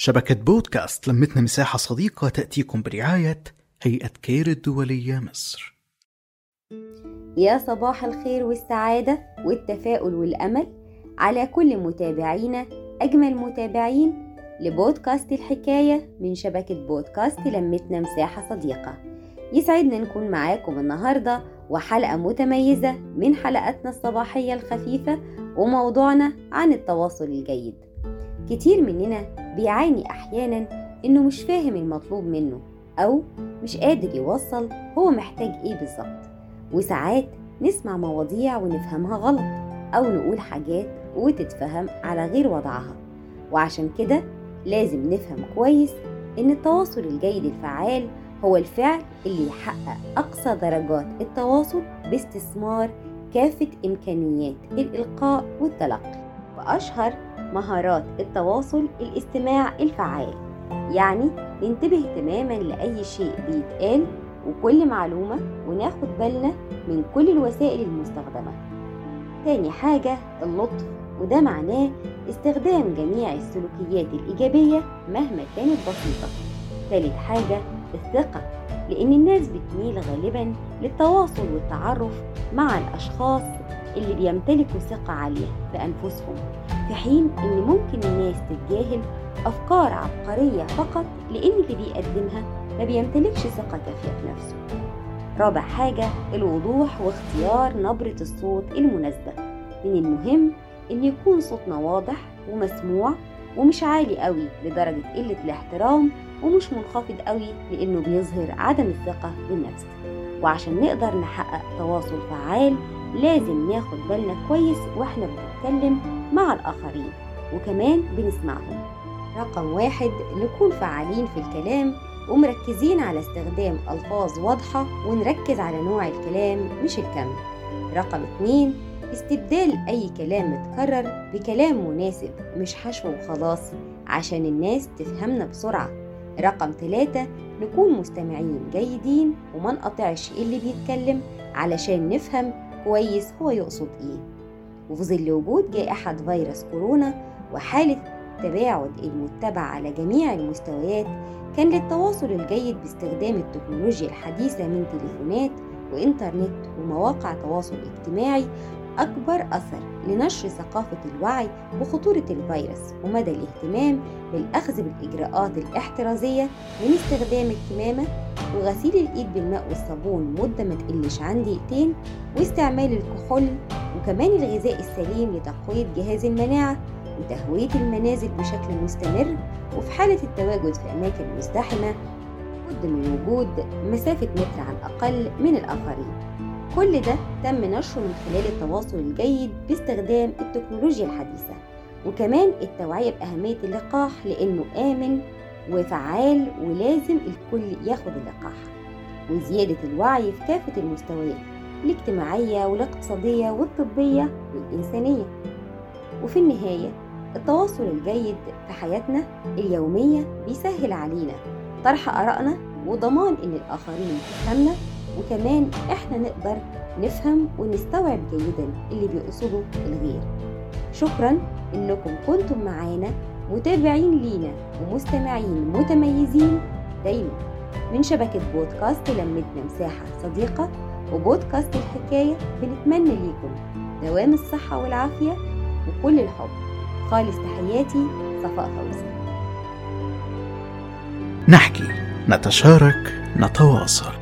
شبكة بودكاست لمتنا مساحة صديقة تأتيكم برعاية هيئة كير الدولية مصر. يا صباح الخير والسعادة والتفاؤل والأمل على كل متابعينا أجمل متابعين لبودكاست الحكاية من شبكة بودكاست لمتنا مساحة صديقة. يسعدنا نكون معاكم النهاردة وحلقة متميزة من حلقاتنا الصباحية الخفيفة وموضوعنا عن التواصل الجيد. كتير مننا بيعاني أحيانا إنه مش فاهم المطلوب منه أو مش قادر يوصل هو محتاج إيه بالظبط. وساعات نسمع مواضيع ونفهمها غلط أو نقول حاجات وتتفهم على غير وضعها. وعشان كده لازم نفهم كويس إن التواصل الجيد الفعال هو الفعل اللي يحقق أقصى درجات التواصل باستثمار كافة إمكانيات الإلقاء والتلقي. وأشهر مهارات التواصل الاستماع الفعال. يعني ننتبه تماما لأي شيء بيتقال وكل معلومة وناخد بالنا من كل الوسائل المستخدمة. تاني حاجة اللطف وده معناه استخدام جميع السلوكيات الإيجابية مهما كانت بسيطة. ثالث حاجة الثقة لأن الناس بتميل غالبا للتواصل والتعرف مع الأشخاص اللي بيمتلكوا ثقة عالية بأنفسهم في حين إن ممكن الناس تتجاهل أفكار عبقرية فقط لأن اللي بيقدمها ما بيمتلكش ثقة كافية في نفسه. رابع حاجة الوضوح واختيار نبرة الصوت المناسبة. من المهم إن يكون صوتنا واضح ومسموع ومش عالي قوي لدرجة قلة الاحترام ومش منخفض قوي لأنه بيظهر عدم الثقة بالنفس. وعشان نقدر نحقق تواصل فعال لازم ناخد بالنا كويس وإحنا بنتكلم مع الآخرين وكمان بنسمعهم. رقم واحد نكون فعالين في الكلام ومركزين على استخدام ألفاظ واضحة ونركز على نوع الكلام مش الكم. رقم اتنين استبدال أي كلام متكرر بكلام مناسب مش حشو وخلاص عشان الناس تفهمنا بسرعة. رقم ثلاثة نكون مستمعين جيدين وما نقطعش اللي بيتكلم علشان نفهم كويس هو يقصد إيه؟ وفي ظل وجود جائحة فيروس كورونا وحالة تباعد المتبع على جميع المستويات كان للتواصل الجيد باستخدام التكنولوجيا الحديثة من تليفونات وإنترنت ومواقع تواصل اجتماعي أكبر أثر لنشر ثقافة الوعي بخطورة الفيروس ومدى الاهتمام بالأخذ بالإجراءات الاحترازية من استخدام الكمامة وغسيل الإيد بالماء والصابون مدة ما تقلش عن دقيقتين واستعمال الكحول وكمان الغذاء السليم لتقوية جهاز المناعة وتهوية المنازل بشكل مستمر وفي حالة التواجد في أماكن مزدحمة بد من وجود مسافة متر على الأقل من الآخرين. كل ده تم نشره من خلال التواصل الجيد باستخدام التكنولوجيا الحديثة وكمان التوعية بأهمية اللقاح لأنه آمن وفعال ولازم الكل ياخد اللقاح. وزيادة الوعي في كافة المستويات الاجتماعية والاقتصادية والطبية والإنسانية. وفي النهاية التواصل الجيد في حياتنا اليومية بيسهل علينا طرح آرائنا وضمان إن الآخرين تفهمنا. وكمان إحنا نقدر نفهم ونستوعب جيدا اللي بيقصده الغير. شكرا إنكم كنتم معانا متابعين لينا ومستمعين متميزين دايما من شبكة بودكاست لمتنا مساحة صديقة وبودكاست الحكاية بنتمنى ليكم دوام الصحة والعافية وكل الحب. خالص تحياتي صفاء فوزي. نحكي نتشارك نتواصل.